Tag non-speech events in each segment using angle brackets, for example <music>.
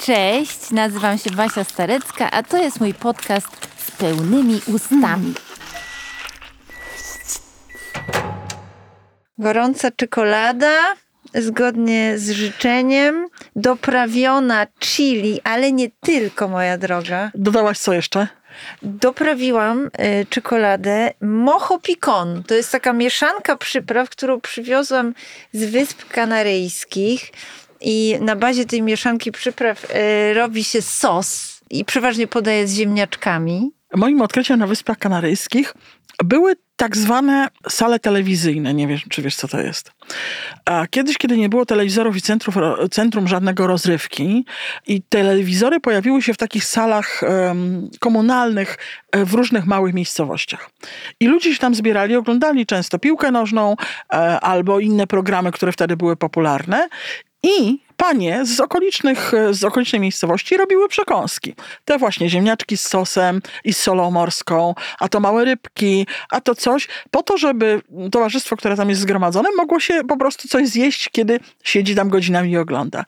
Cześć, nazywam się Basia Starecka, a to jest mój podcast z pełnymi ustami. Gorąca czekolada, zgodnie z życzeniem, doprawiona chili, ale nie tylko, moja droga. Dodałaś co jeszcze? Doprawiłam y, czekoladę Mocho Picon. To jest taka mieszanka przypraw, którą przywiozłam z Wysp Kanaryjskich. I na bazie tej mieszanki przypraw y, robi się sos i przeważnie podaje z ziemniaczkami. Moim odkryciem na Wyspach Kanaryjskich były tak zwane sale telewizyjne. Nie wiem, czy wiesz, co to jest. Kiedyś, kiedy nie było telewizorów i centrum, centrum żadnego rozrywki i telewizory pojawiły się w takich salach um, komunalnych e, w różnych małych miejscowościach. I ludzie się tam zbierali, oglądali często piłkę nożną e, albo inne programy, które wtedy były popularne. I panie z okolicznych, z okolicznej miejscowości robiły przekąski. Te właśnie ziemniaczki z sosem i z solą morską, a to małe rybki, a to coś, po to, żeby towarzystwo, które tam jest zgromadzone, mogło się po prostu coś zjeść, kiedy siedzi tam godzinami i ogląda.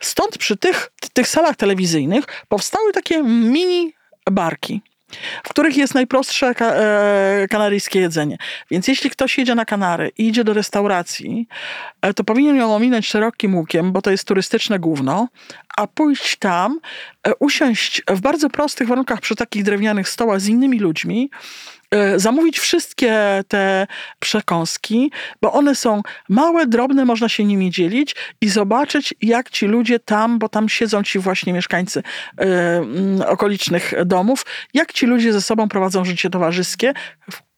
Stąd przy tych, tych salach telewizyjnych powstały takie mini barki w których jest najprostsze e, kanaryjskie jedzenie. Więc jeśli ktoś jedzie na Kanary i idzie do restauracji, e, to powinien ją ominąć szerokim łukiem, bo to jest turystyczne główno, a pójść tam, e, usiąść w bardzo prostych warunkach przy takich drewnianych stołach z innymi ludźmi, zamówić wszystkie te przekąski, bo one są małe, drobne, można się nimi dzielić i zobaczyć, jak ci ludzie tam, bo tam siedzą ci właśnie mieszkańcy y, okolicznych domów, jak ci ludzie ze sobą prowadzą życie towarzyskie,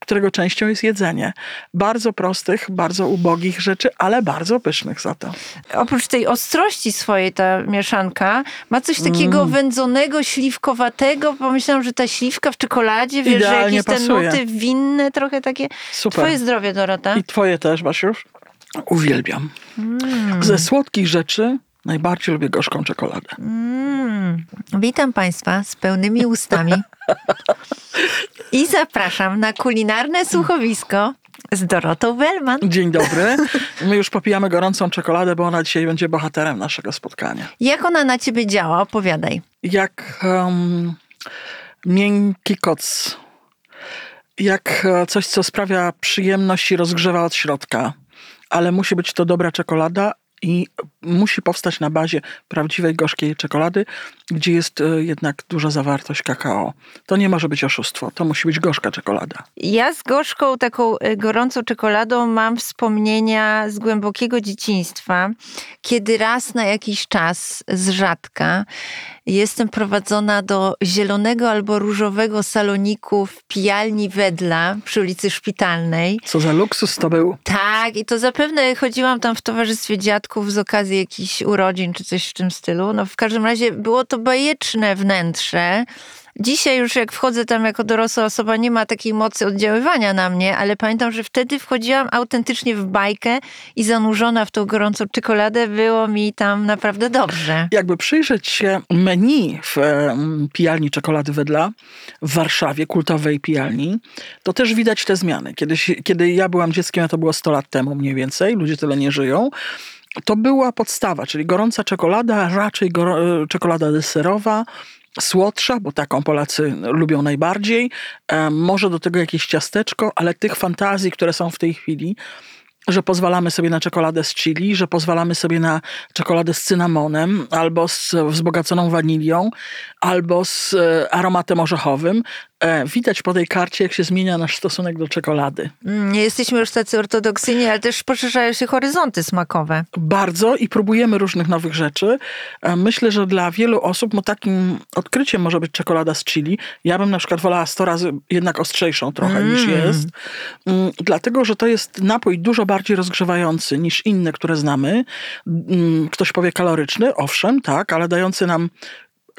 którego częścią jest jedzenie. Bardzo prostych, bardzo ubogich rzeczy, ale bardzo pysznych za to. Oprócz tej ostrości swojej ta mieszanka ma coś takiego mm. wędzonego, śliwkowatego. Pomyślałam, że ta śliwka w czekoladzie, wiesz, że jakieś pasuje. te nuty winne, trochę takie. Super. Twoje zdrowie, Dorota. I twoje też, Basiusz. Uwielbiam. Mm. Ze słodkich rzeczy najbardziej lubię gorzką czekoladę. Mm. Witam Państwa z pełnymi ustami. I zapraszam na kulinarne słuchowisko z Dorotą Wellman. Dzień dobry. My już popijamy gorącą czekoladę, bo ona dzisiaj będzie bohaterem naszego spotkania. Jak ona na ciebie działa? Opowiadaj. Jak um, miękki koc. Jak e, coś, co sprawia przyjemność i rozgrzewa od środka. Ale musi być to dobra czekolada i musi powstać na bazie prawdziwej gorzkiej czekolady, gdzie jest e, jednak duża zawartość kakao. To nie może być oszustwo, to musi być gorzka czekolada. Ja z gorzką, taką e, gorącą czekoladą mam wspomnienia z głębokiego dzieciństwa, kiedy raz na jakiś czas z rzadka jestem prowadzona do zielonego albo różowego saloniku w pijalni Wedla przy ulicy Szpitalnej. Co za luksus to był. Tak, i to zapewne chodziłam tam w towarzystwie dziadków z okazji jakichś urodzin czy coś w tym stylu. No w każdym razie było to bajeczne wnętrze Dzisiaj już jak wchodzę tam jako dorosła osoba, nie ma takiej mocy oddziaływania na mnie, ale pamiętam, że wtedy wchodziłam autentycznie w bajkę i zanurzona w tą gorącą czekoladę było mi tam naprawdę dobrze. Jakby przyjrzeć się menu w pijalni czekolady Wedla w Warszawie, kultowej pijalni, to też widać te zmiany. Kiedy, kiedy ja byłam dzieckiem, a to było 100 lat temu mniej więcej, ludzie tyle nie żyją, to była podstawa, czyli gorąca czekolada, raczej e, czekolada deserowa, słodsza, bo taką Polacy lubią najbardziej. Może do tego jakieś ciasteczko, ale tych fantazji, które są w tej chwili, że pozwalamy sobie na czekoladę z chili, że pozwalamy sobie na czekoladę z cynamonem, albo z wzbogaconą wanilią, albo z e, aromatem orzechowym. E, widać po tej karcie, jak się zmienia nasz stosunek do czekolady. Mm, nie jesteśmy już tacy ortodoksyjni, ale też poszerzają się horyzonty smakowe. Bardzo i próbujemy różnych nowych rzeczy. E, myślę, że dla wielu osób no, takim odkryciem może być czekolada z chili. Ja bym na przykład wolała 100 razy jednak ostrzejszą trochę mm. niż jest. Mm, dlatego, że to jest napój dużo bardziej rozgrzewający niż inne, które znamy. Mm, ktoś powie kaloryczny, owszem, tak, ale dający nam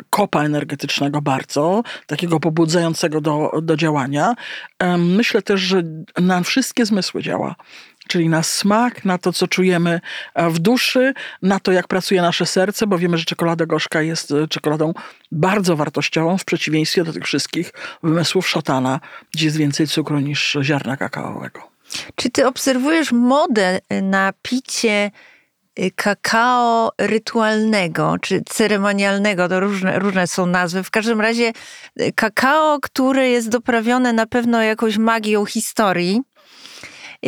kopa energetycznego bardzo, takiego pobudzającego do, do działania. Myślę też, że na wszystkie zmysły działa. Czyli na smak, na to, co czujemy e, w duszy, na to, jak pracuje nasze serce, bo wiemy, że czekolada gorzka jest e, czekoladą bardzo wartościową, w przeciwieństwie do tych wszystkich wymysłów szatana, gdzie jest więcej cukru niż ziarna kakaowego. Czy ty obserwujesz modę na picie kakao rytualnego czy ceremonialnego, to różne, różne są nazwy. W każdym razie y, kakao, które jest doprawione na pewno jakąś magią historii Y,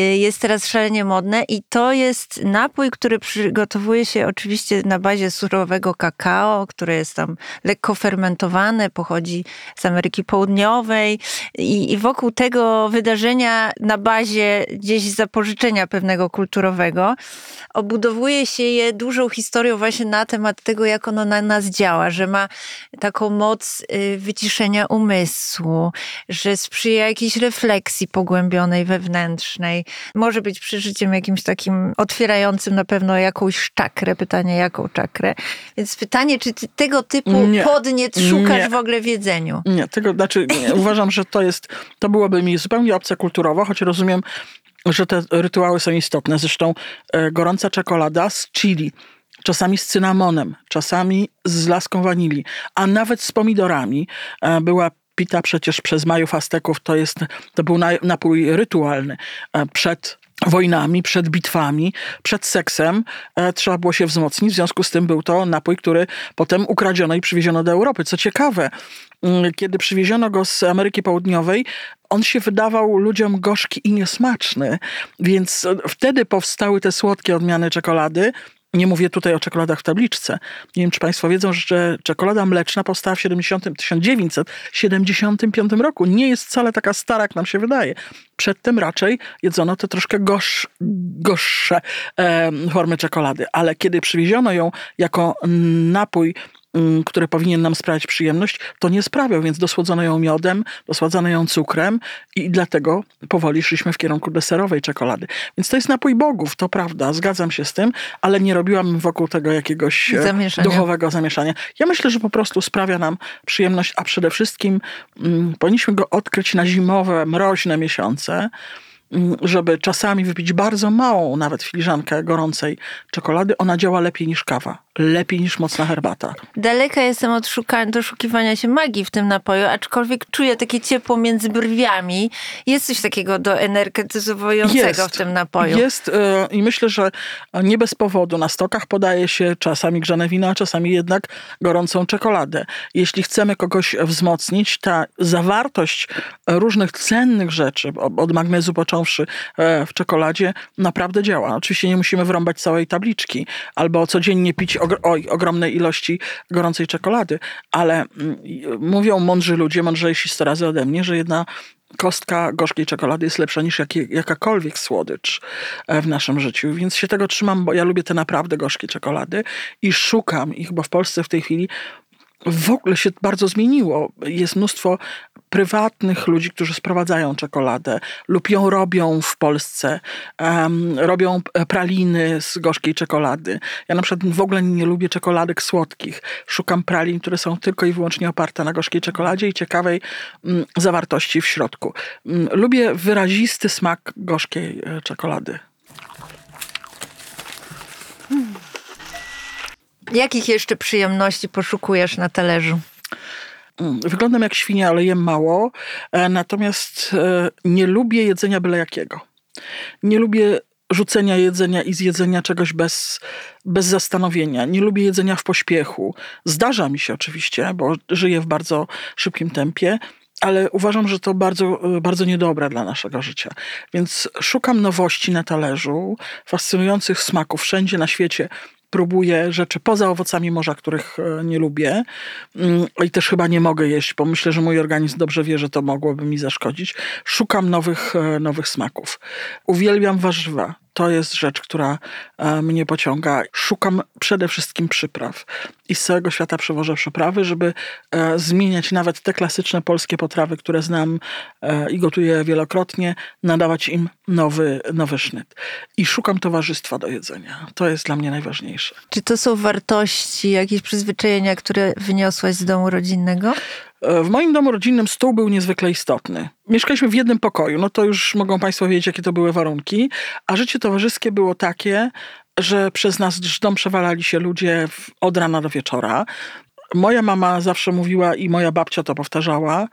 jest teraz szalenie modne i to jest napój, który przygotowuje się oczywiście na bazie surowego kakao, które jest tam lekko fermentowane, pochodzi z Ameryki Południowej i, i wokół tego wydarzenia na bazie gdzieś zapożyczenia pewnego kulturowego obudowuje się je dużą historią właśnie na temat tego, jak ono na nas działa, że ma taką moc y, wyciszenia umysłu, że sprzyja jakiejś refleksji pogłębionej, wewnętrznej, może być przeżyciem jakimś takim otwierającym na pewno jakąś czakrę. Pytanie, jaką czakrę. Więc pytanie, czy ty tego typu nie, podniec szukasz nie. w ogóle w jedzeniu? Nie, tego, znaczy nie, <laughs> uważam, że to jest, to byłoby mi zupełnie obce kulturowo, choć rozumiem, że te rytuały są istotne. Zresztą e, gorąca czekolada z chili, czasami z cynamonem, czasami z laską wanilii, a nawet z pomidorami e, była pita przecież przez Majów Azteków to, jest, to był napój rytualny. E, przed wojnami, przed bitwami, przed seksem e, trzeba było się wzmocnić. W związku z tym był to napój, który potem ukradziono i przywieziono do Europy. Co ciekawe, kiedy przywieziono go z Ameryki Południowej, on się wydawał ludziom gorzki i niesmaczny, więc wtedy powstały te słodkie odmiany czekolady, nie mówię tutaj o czekoladach w tabliczce. Nie wiem, czy Państwo wiedzą, że czekolada mleczna powstała w 70, 1975 roku. Nie jest wcale taka stara, jak nam się wydaje. Przedtem raczej jedzono te troszkę gorsz, gorsze e, formy czekolady, ale kiedy przywieziono ją jako napój które powinien nam sprawiać przyjemność, to nie sprawiał, więc dosłodzono ją miodem, dosłodzono ją cukrem i dlatego powoli szliśmy w kierunku deserowej czekolady. Więc to jest napój bogów, to prawda, zgadzam się z tym, ale nie robiłam wokół tego jakiegoś e, zamieszania. duchowego zamieszania. Ja myślę, że po prostu sprawia nam przyjemność, a przede wszystkim mm, powinniśmy go odkryć na zimowe, mroźne miesiące, Mm, żeby czasami wypić bardzo małą nawet filiżankę gorącej czekolady, ona działa lepiej niż kawa, lepiej niż mocna herbata. Daleka jestem od szukania, doszukiwania się magii w tym napoju, aczkolwiek czuję takie ciepło między brwiami. Jest coś takiego do energetyzującego jest, w tym napoju. Jest yy, i myślę, że nie bez powodu na stokach podaje się czasami grzane wina, a czasami jednak gorącą czekoladę. Jeśli chcemy kogoś wzmocnić, ta zawartość różnych cennych rzeczy, od magnezu począwszy e, w czekoladzie, naprawdę działa. Oczywiście nie musimy wrąbać całej tabliczki albo codziennie pić ogromnej ilości gorącej czekolady, ale mm, mówią mądrzy ludzie, mądrzejsi 100 razy ode mnie, że jedna kostka gorzkiej czekolady jest lepsza niż jakie, jakakolwiek słodycz e, w naszym życiu. Więc się tego trzymam, bo ja lubię te naprawdę gorzkie czekolady i szukam ich, bo w Polsce w tej chwili w ogóle się bardzo zmieniło. Jest mnóstwo prywatnych ludzi, którzy sprowadzają czekoladę lub ją robią w Polsce. Um, robią praliny z gorzkiej czekolady. Ja na przykład w ogóle nie lubię czekoladek słodkich. Szukam pralin, które są tylko i wyłącznie oparte na gorzkiej czekoladzie i ciekawej um, zawartości w środku. Um, lubię wyrazisty smak gorzkiej e, czekolady. Hmm. Jakich jeszcze przyjemności poszukujesz na talerzu? Mm, wyglądam jak świnia, ale jem mało. E, natomiast e, nie lubię jedzenia byle jakiego. Nie lubię rzucenia jedzenia i zjedzenia czegoś bez, bez zastanowienia. Nie lubię jedzenia w pośpiechu. Zdarza mi się oczywiście, bo żyję w bardzo szybkim tempie, ale uważam, że to bardzo, bardzo niedobre dla naszego życia. Więc szukam nowości na talerzu, fascynujących smaków wszędzie na świecie próbuję rzeczy poza owocami morza, których e, nie lubię mm, i też chyba nie mogę jeść, bo myślę, że mój organizm dobrze wie, że to mogłoby mi zaszkodzić. Szukam nowych, e, nowych smaków. Uwielbiam warzywa to jest rzecz, która e, mnie pociąga. Szukam przede wszystkim przypraw i z całego świata przywożę przyprawy, żeby e, zmieniać nawet te klasyczne polskie potrawy, które znam e, i gotuję wielokrotnie, nadawać im nowy, nowy sznyt. I szukam towarzystwa do jedzenia. To jest dla mnie najważniejsze. Czy to są wartości, jakieś przyzwyczajenia, które wyniosłaś z domu rodzinnego? E, w moim domu rodzinnym stół był niezwykle istotny. Mieszkaliśmy w jednym pokoju, no to już mogą Państwo wiedzieć, jakie to były warunki, a życie towarzyskie było takie, że przez nas dom przewalali się ludzie od rana do wieczora. Moja mama zawsze mówiła i moja babcia to powtarzała,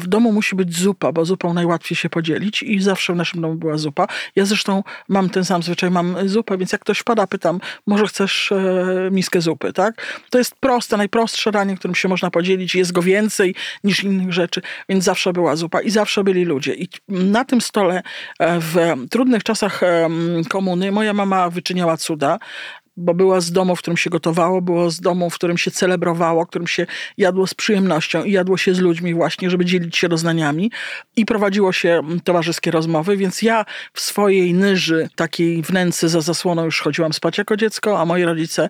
w domu musi być zupa, bo zupą najłatwiej się podzielić i zawsze w naszym domu była zupa. Ja zresztą mam ten sam zwyczaj, mam zupę, więc jak ktoś wpada, pytam, może chcesz e, miskę zupy, tak? To jest proste, najprostsze danie, którym się można podzielić. Jest go więcej niż innych rzeczy, więc zawsze była zupa i zawsze byli ludzie. I na tym stole e, w trudnych czasach komuny moja mama wyczyniała cuda bo była z domu, w którym się gotowało, było z domu, w którym się celebrowało, w którym się jadło z przyjemnością i jadło się z ludźmi właśnie, żeby dzielić się doznaniami i prowadziło się mm, towarzyskie rozmowy, więc ja w swojej nyży, takiej wnęcy za zasłoną już chodziłam spać jako dziecko, a moi rodzice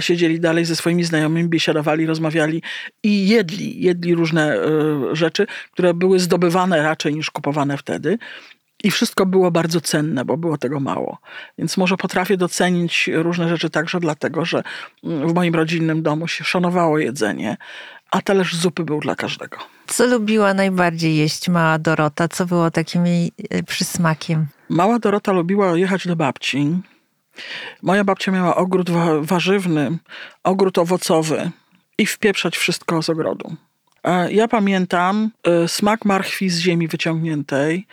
siedzieli dalej ze swoimi znajomymi, biesiadowali, rozmawiali i jedli, jedli różne y, rzeczy, które były zdobywane raczej niż kupowane wtedy. I wszystko było bardzo cenne, bo było tego mało. Więc może potrafię docenić różne rzeczy także dlatego, że w moim rodzinnym domu się szanowało jedzenie, a talerz zupy był dla każdego. Co lubiła najbardziej jeść mała Dorota? Co było takim jej e, przysmakiem? Mała Dorota lubiła jechać do babci. Moja babcia miała ogród warzywny, ogród owocowy i wpieprzać wszystko z ogrodu. Ja pamiętam e, smak marchwi z ziemi wyciągniętej,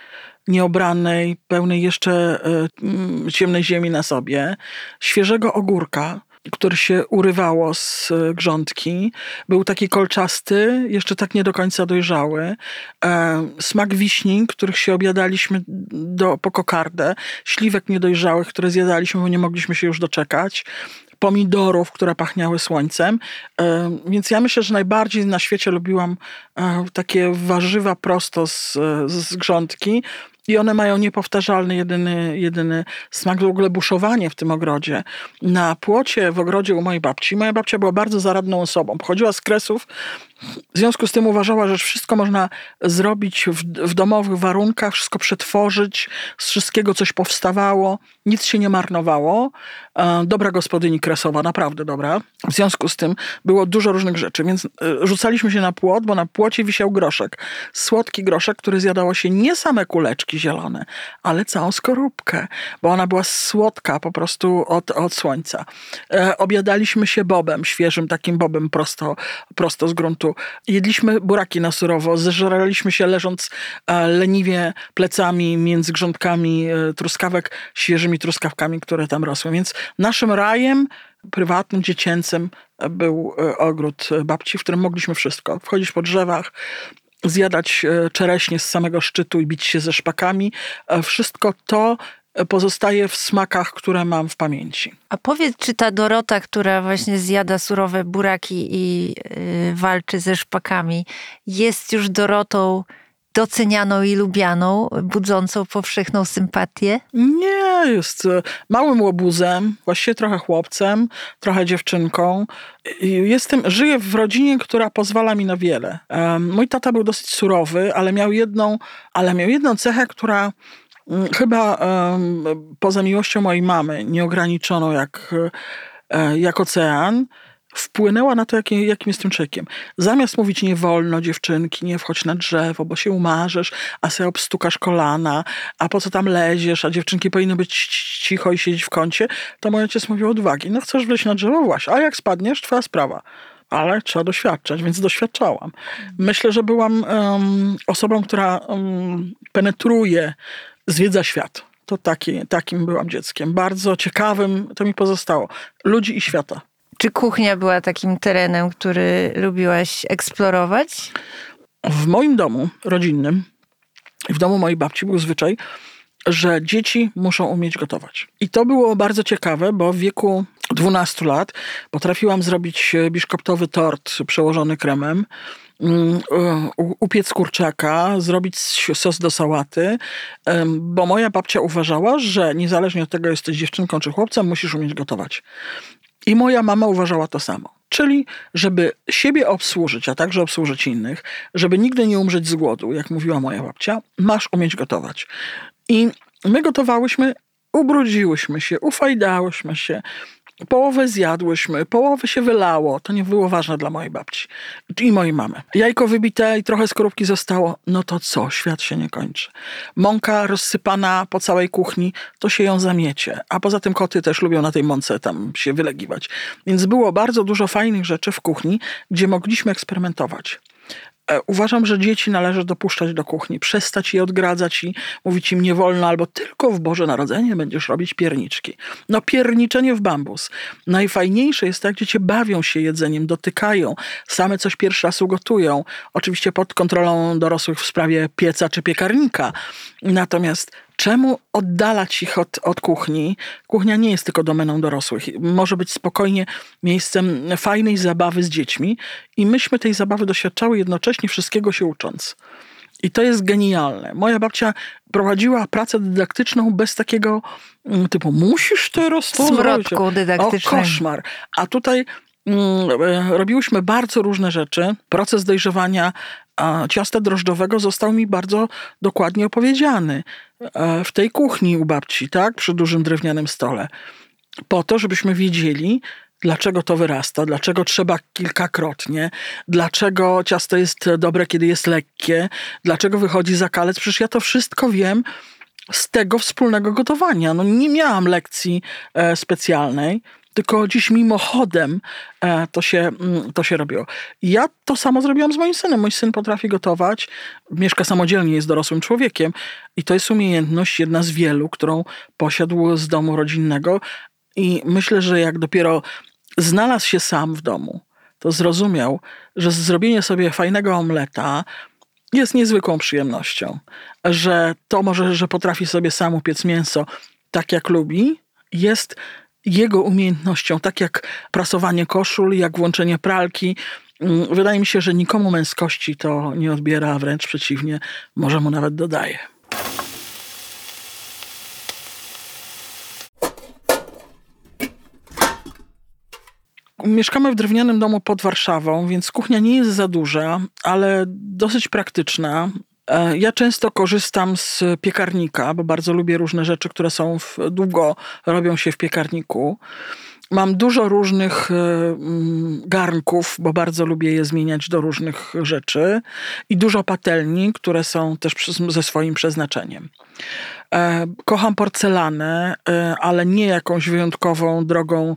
nieobranej, pełnej jeszcze e, mm, ciemnej ziemi na sobie, świeżego ogórka, który się urywało z e, grządki. Był taki kolczasty, jeszcze tak nie do końca dojrzały. Smak wiśni, których się obiadaliśmy do, po kokardę. Śliwek niedojrzałych, które zjadaliśmy, bo nie mogliśmy się już doczekać pomidorów, które pachniały słońcem. Więc ja myślę, że najbardziej na świecie lubiłam takie warzywa prosto z, z grządki, i one mają niepowtarzalny, jedyny, jedyny smak, w ogóle buszowanie w tym ogrodzie. Na płocie w ogrodzie u mojej babci, moja babcia była bardzo zaradną osobą. Pochodziła z Kresów, w związku z tym uważała, że wszystko można zrobić w, w, domowych warunkach, wszystko przetworzyć, z wszystkiego coś powstawało, nic się nie marnowało. E, dobra gospodyni kresowa, naprawdę dobra. W związku z tym było dużo różnych rzeczy, więc e, rzucaliśmy się na płot, bo na płocie wisiał groszek. Słodki groszek, który zjadało się nie same kuleczki zielone, ale całą skorupkę, bo ona była słodka po prostu od, od słońca. E, obiadaliśmy się bobem, świeżym takim bobem prosto, prosto z gruntu Jedliśmy buraki na surowo, zeżraliśmy się leżąc e, leniwie plecami między grządkami e, truskawek, świeżymi truskawkami, które tam rosły. Więc naszym rajem prywatnym, dziecięcym był e, ogród babci, w którym mogliśmy wszystko. Wchodzić po drzewach, zjadać czereśnie z samego szczytu i bić się ze szpakami. Wszystko to pozostaje w smakach, które mam w pamięci. A powiedz, czy ta Dorota, która właśnie zjada surowe buraki i yy, walczy ze szpakami, jest już Dorotą docenianą i lubianą, budzącą powszechną sympatię? Nie, jest e, małym łobuzem, właściwie trochę chłopcem, trochę dziewczynką. Jestem, żyję w rodzinie, która pozwala mi na wiele. Mój tata był dosyć surowy, ale miał jedną, ale miał jedną cechę, która chyba poza miłością mojej mamy, nieograniczoną jak, e, jak ocean, wpłynęła na to, jakim, jakim jestem człowiekiem. Zamiast mówić nie wolno dziewczynki, nie wchodź na drzewo, bo się umarzesz, a sobie obstukasz kolana, a po co tam leziesz, a dziewczynki powinny być cicho i siedzieć w kącie, to mój ojciec mówił odwagi. No chcesz wleźć na drzewo? Właśnie. A jak spadniesz, twoja sprawa ale trzeba doświadczać, więc doświadczałam. Myślę, że byłam um, osobą, która um, penetruje zwiedza świat. To taki, takim byłam dzieckiem. Bardzo ciekawym, to mi pozostało. Ludzi i świata. Czy kuchnia była takim terenem, który lubiłaś eksplorować? W moim domu rodzinnym, w domu mojej babci był zwyczaj, że dzieci muszą umieć gotować. I to było bardzo ciekawe, bo w wieku 12 lat potrafiłam zrobić biszkoptowy tort przełożony kremem upiec kurczaka, zrobić sos do sałaty, bo moja babcia uważała, że niezależnie od tego, jesteś dziewczynką czy chłopcem, musisz umieć gotować. I moja mama uważała to samo. Czyli, żeby siebie obsłużyć, a także obsłużyć innych, żeby nigdy nie umrzeć z głodu, jak mówiła moja babcia, masz umieć gotować. I my gotowałyśmy, ubrudziłyśmy się, ufajdałyśmy się, Połowę zjadłyśmy, połowę się wylało. To nie było ważne dla mojej babci i mojej mamy. Jajko wybite i trochę skorupki zostało. No to co? Świat się nie kończy. Mąka rozsypana po całej kuchni, to się ją zamiecie. A poza tym koty też lubią na tej mące tam się wylegiwać. Więc było bardzo dużo fajnych rzeczy w kuchni, gdzie mogliśmy eksperymentować. E, uważam, że dzieci należy dopuszczać do kuchni, przestać je odgradzać i mówić im nie wolno, albo tylko w Boże Narodzenie będziesz robić pierniczki. No pierniczenie w bambus. Najfajniejsze jest to, dzieci bawią się jedzeniem, dotykają, same coś pierwszy raz ugotują. Oczywiście pod kontrolą dorosłych w sprawie pieca czy piekarnika. Natomiast Czemu oddalać ich od, od kuchni? Kuchnia nie jest tylko domeną dorosłych. Może być spokojnie miejscem fajnej zabawy z dziećmi i myśmy tej zabawy doświadczały jednocześnie wszystkiego się ucząc. I to jest genialne. Moja babcia prowadziła pracę dydaktyczną bez takiego mm, typu musisz teraz to Smrodku dydaktycznego. O, koszmar. A tutaj robiłyśmy bardzo różne rzeczy. Proces dojrzewania ciasta drożdżowego został mi bardzo dokładnie opowiedziany e, w tej kuchni u babci, tak, przy dużym drewnianym stole. Po to, żebyśmy wiedzieli, dlaczego to wyrasta, dlaczego trzeba kilkakrotnie, dlaczego ciasto jest dobre, kiedy jest lekkie, dlaczego wychodzi zakalec. Przecież ja to wszystko wiem z tego wspólnego gotowania. No nie miałam lekcji e, specjalnej tylko dziś mimochodem e, to się, mm, to się robiło. Ja to samo zrobiłam z moim synem. Mój syn potrafi gotować, mieszka samodzielnie, jest dorosłym człowiekiem i to jest umiejętność, jedna z wielu, którą posiadł z domu rodzinnego i myślę, że jak dopiero znalazł się sam w domu, to zrozumiał, że zrobienie sobie fajnego omleta jest niezwykłą przyjemnością, że to może, że potrafi sobie sam upiec mięso tak jak lubi, jest jego umiejętnością, tak jak prasowanie koszul, jak włączenie pralki. Mm, wydaje mi się, że nikomu męskości to nie odbiera, a wręcz przeciwnie, może mu nawet dodaje. Mieszkamy w drewnianym domu pod Warszawą, więc kuchnia nie jest za duża, ale dosyć praktyczna. E, ja często korzystam z piekarnika, bo bardzo lubię różne rzeczy, które są w, długo robią się w piekarniku. Mam dużo różnych e, mm, garnków, bo bardzo lubię je zmieniać do różnych rzeczy i dużo patelni, które są też ze swoim przeznaczeniem. E, kocham porcelanę, e, ale nie jakąś wyjątkową drogą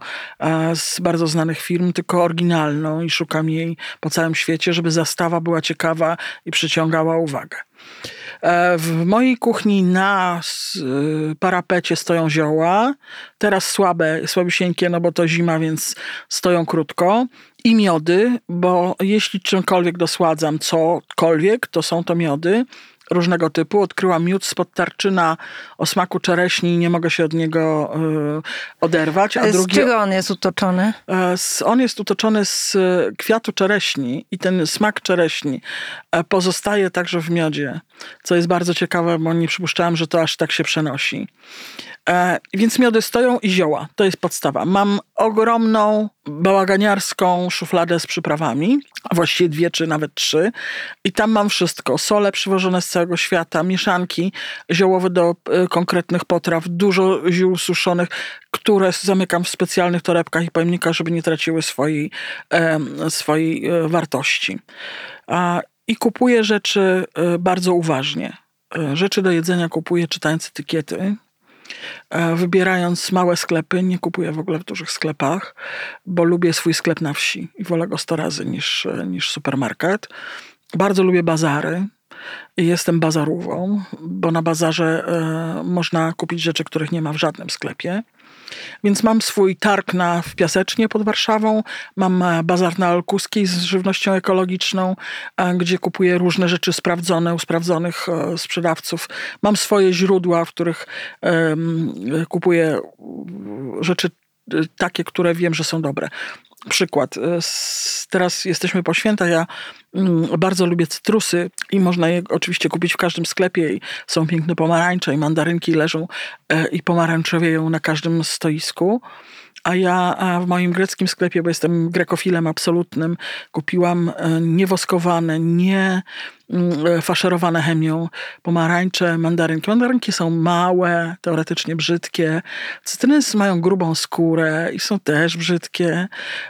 z bardzo znanych firm, tylko oryginalną i szukam jej po całym świecie, żeby zastawa była ciekawa i przyciągała uwagę. E, w mojej kuchni na y, parapecie stoją zioła. Teraz słabe, słabisieńkie, no bo to zima, więc stoją krótko. I miody, bo jeśli czymkolwiek dosładzam cokolwiek, to są to miody różnego typu. Odkryłam miód spod tarczyna o smaku czereśni i nie mogę się od niego y, oderwać. A z drugi, czego on jest utoczony? Y, on jest utoczony z kwiatu czereśni i ten smak czereśni pozostaje także w miodzie, co jest bardzo ciekawe, bo nie przypuszczałam, że to aż tak się przenosi. E, więc miody stoją i zioła. To jest podstawa. Mam ogromną, bałaganiarską szufladę z przyprawami, a właściwie dwie czy nawet trzy. I tam mam wszystko. Sole przywożone z całego świata, mieszanki ziołowe do e, konkretnych potraw, dużo ziół suszonych, które zamykam w specjalnych torebkach i pojemnikach, żeby nie traciły swojej, e, swojej wartości. I kupuję rzeczy bardzo uważnie. Rzeczy do jedzenia kupuję czytając etykiety, E, wybierając małe sklepy, nie kupuję w ogóle w dużych sklepach, bo lubię swój sklep na wsi i wolę go 100 razy niż, e, niż supermarket. Bardzo lubię bazary. Jestem bazarową, bo na bazarze e, można kupić rzeczy, których nie ma w żadnym sklepie. Więc mam swój targ na, w Piasecznie pod Warszawą, mam e, bazar na Olkuskiej z żywnością ekologiczną, e, gdzie kupuję różne rzeczy sprawdzone u sprawdzonych e, sprzedawców. Mam swoje źródła, w których kupuję rzeczy takie, które wiem, że są dobre. Przykład. E, teraz jesteśmy po świętach. Ja mm, bardzo lubię cytrusy i można je oczywiście kupić w każdym sklepie. I są piękne pomarańcze i mandarynki leżą e, i pomarańczowieją na każdym stoisku. A ja w moim greckim sklepie, bo jestem grekofilem absolutnym, kupiłam e, niewoskowane, nie mm, e, faszerowane chemią pomarańcze, mandarynki. Mandarynki są małe, teoretycznie brzydkie. Cytryny mają grubą skórę i są też brzydkie.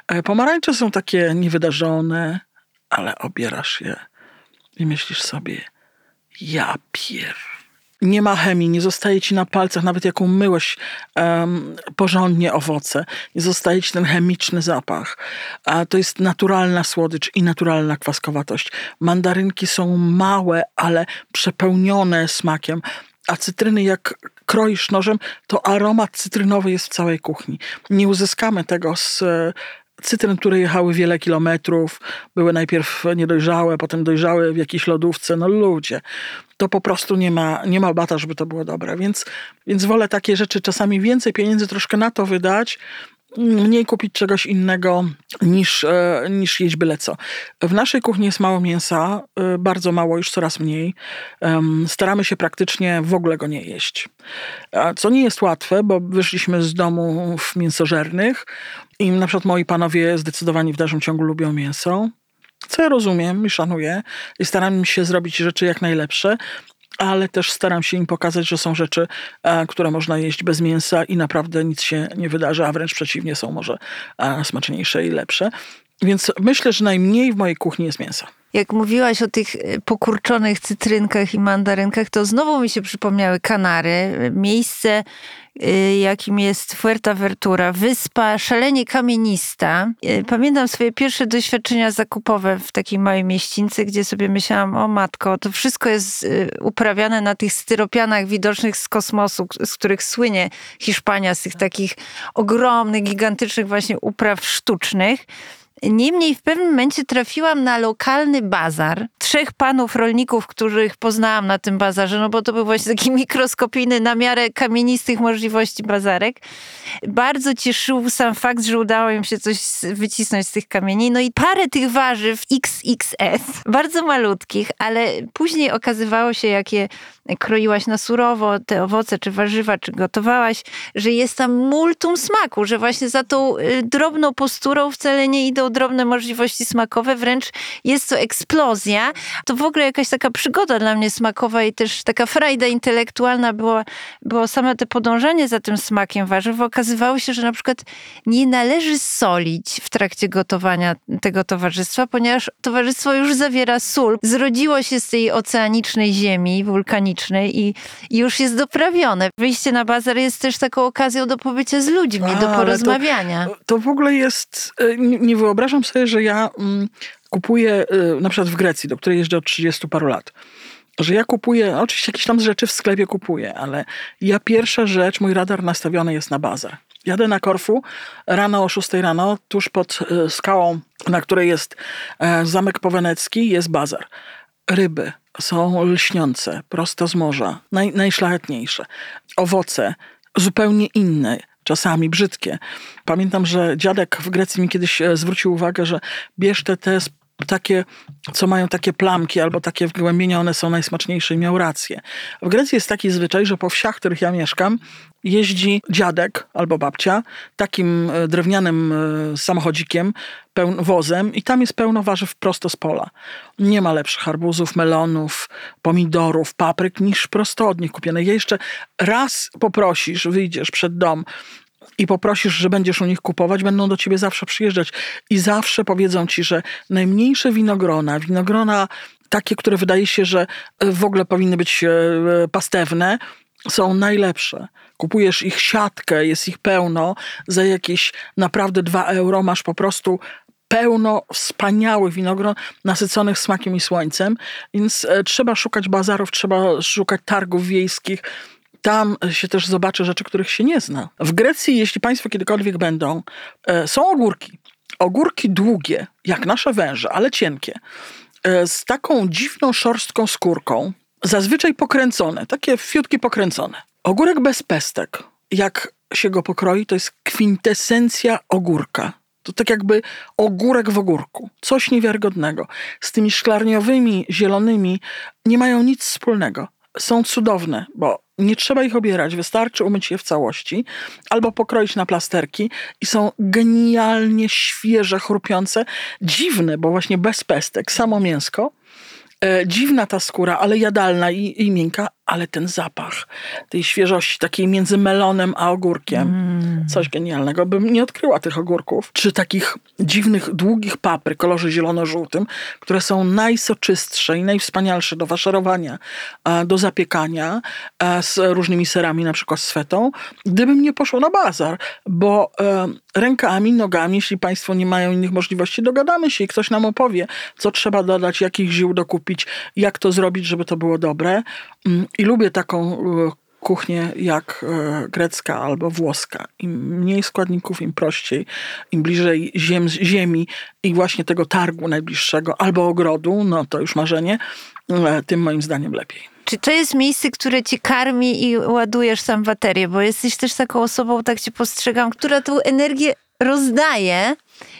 E, pomarańcze są takie niewydarzone, ale obierasz je i myślisz sobie, ja pier... nie ma chemii, nie zostaje ci na palcach, nawet jak umyłeś um, porządnie owoce, nie zostaje ci ten chemiczny zapach. A to jest naturalna słodycz i naturalna kwaskowatość. Mandarynki są małe, ale przepełnione smakiem, a cytryny jak kroisz nożem, to aromat cytrynowy jest w całej kuchni. Nie uzyskamy tego z cytryn, które jechały wiele kilometrów, były najpierw niedojrzałe, potem dojrzałe w jakiejś lodówce. No ludzie, to po prostu nie ma, nie ma bata, żeby to było dobre. Więc, więc wolę takie rzeczy, czasami więcej pieniędzy troszkę na to wydać, mniej kupić czegoś innego niż, e, niż jeść byle co. W naszej kuchni jest mało mięsa, e, bardzo mało, już coraz mniej. Staramy się praktycznie w ogóle go nie jeść. Co nie jest łatwe, bo wyszliśmy z domów mięsożernych i na przykład moi panowie zdecydowanie w dalszym ciągu lubią mięso. Co ja rozumiem i szanuję i staram się zrobić rzeczy jak najlepsze, ale też staram się im pokazać, że są rzeczy, e, które można jeść bez mięsa i naprawdę nic się nie wydarzy, a wręcz przeciwnie, są może e, smaczniejsze i lepsze. Więc myślę, że najmniej w mojej kuchni jest mięsa. Jak mówiłaś o tych e, pokurczonych cytrynkach i mandarynkach, to znowu mi się przypomniały Kanary. Miejsce, Y, jakim jest Fuerteventura, wyspa szalenie kamienista. Y, pamiętam swoje pierwsze doświadczenia zakupowe w takiej małej mieścińcy, gdzie sobie myślałam, o matko, to wszystko jest y, uprawiane na tych styropianach widocznych z kosmosu, z których słynie Hiszpania, z tych takich ogromnych, gigantycznych właśnie upraw sztucznych. Niemniej w pewnym momencie trafiłam na lokalny bazar. Trzech panów rolników, których poznałam na tym bazarze, no bo to był właśnie taki <laughs> mikroskopijny na miarę kamienistych możliwości bazarek. Bardzo cieszył sam fakt, że udało im się coś wycisnąć z tych kamieni. No i parę tych warzyw XXS, bardzo malutkich, ale później okazywało się, jakie kroiłaś na surowo te owoce, czy warzywa, czy gotowałaś, że jest tam multum smaku, że właśnie za tą y, drobną posturą wcale nie idą drobne możliwości smakowe, wręcz jest to eksplozja. To w ogóle jakaś taka przygoda dla mnie smakowa i też taka frajda intelektualna była, było same te podążanie za tym smakiem warzyw. Okazywało się, że na przykład nie należy solić w trakcie gotowania tego towarzystwa, ponieważ towarzystwo już zawiera sól. Zrodziło się z tej oceanicznej ziemi wulkanicznej i, i już jest doprawione. Wyjście na bazar jest też taką okazją do pobycia z ludźmi, A, do porozmawiania. To, to, w ogóle jest, e, nie wyobrażam sobie, że ja mm, kupuję y, na przykład w Grecji, do której jeżdżę od 30 paru lat, że ja kupuję, oczywiście jakieś tam rzeczy w sklepie kupuję, ale ja pierwsza rzecz, mój radar nastawiony jest na bazar. Jadę na Korfu rano o 6 rano, tuż pod y, skałą, na której jest e, Zamek Powenecki, jest bazar. Ryby są lśniące, prosto z morza, naj, najszlachetniejsze. Owoce zupełnie inne czasami brzydkie. Pamiętam, że dziadek w Grecji mi kiedyś e, zwrócił uwagę, że bierz te, te takie, co mają takie plamki albo takie wgłębienia, one są najsmaczniejsze i miał rację. W Grecji jest taki zwyczaj, że po wsiach, w których ja mieszkam, jeździ dziadek albo babcia takim e, drewnianym e, samochodzikiem, wozem i tam jest pełno warzyw prosto z pola. Nie ma lepszych arbuzów, melonów, pomidorów, papryk niż prosto od nich kupione. Jeszcze raz poprosisz, wyjdziesz przed dom, i poprosisz, że będziesz u nich kupować, będą do ciebie zawsze przyjeżdżać i zawsze powiedzą ci, że najmniejsze winogrona, winogrona takie, które wydaje się, że w ogóle powinny być e, pastewne, są najlepsze. Kupujesz ich siatkę, jest ich pełno, za jakieś naprawdę 2 euro masz po prostu pełno wspaniałych winogron nasyconych smakiem i słońcem, więc e, trzeba szukać bazarów, trzeba szukać targów wiejskich, tam się też zobaczy rzeczy, których się nie zna. W Grecji, jeśli Państwo kiedykolwiek będą, e, są ogórki. Ogórki długie, jak nasze węże, ale cienkie, e, z taką dziwną szorstką skórką, zazwyczaj pokręcone, takie fiutki pokręcone. Ogórek bez pestek, jak się go pokroi, to jest kwintesencja ogórka. To tak jakby ogórek w ogórku. Coś niewiarygodnego. Z tymi szklarniowymi, zielonymi nie mają nic wspólnego. Są cudowne, bo nie trzeba ich obierać, wystarczy umyć je w całości albo pokroić na plasterki i są genialnie świeże, chrupiące, dziwne, bo właśnie bez pestek, samo mięsko. E, dziwna ta skóra, ale jadalna i, i miękka, ale ten zapach tej świeżości, takiej między melonem a ogórkiem, Mm. coś genialnego. Bym nie odkryła tych ogórków, czy takich dziwnych, długich papry, kolorze zielono-żółtym, które są najsoczystsze i najwspanialsze do faszerowania, e, do zapiekania e, z różnymi serami, na przykład z fetą, gdybym nie poszła na bazar, bo e, rękami, nogami, jeśli Państwo nie mają innych możliwości, dogadamy się i ktoś nam opowie, co trzeba dodać, jakich ziół dokupić, jak to zrobić, żeby to było dobre. I lubię taką e, kuchnię jak e, grecka albo włoska. Im mniej składników, im prościej, im bliżej ziem, ziemi i właśnie tego targu najbliższego albo ogrodu, no to już marzenie, e, tym moim zdaniem lepiej. Czy to jest miejsce, które cię karmi i ładujesz sam baterię? Bo jesteś też taką osobą, tak cię postrzegam, która tą energię rozdaje.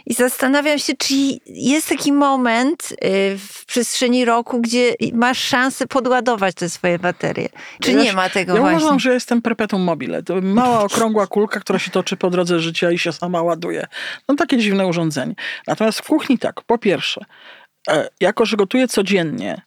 I zastanawiam się, czy jest taki moment y, w przestrzeni roku, gdzie masz szansę podładować te swoje baterie. Czy Ja nie ma tego Ja właśnie? uważam, że jestem perpetuum mobile. To mała, okrągła kulka, która się toczy po drodze życia i się sama ładuje. No takie dziwne urządzenie. Natomiast w kuchni tak, po pierwsze, e, jako że gotuję codziennie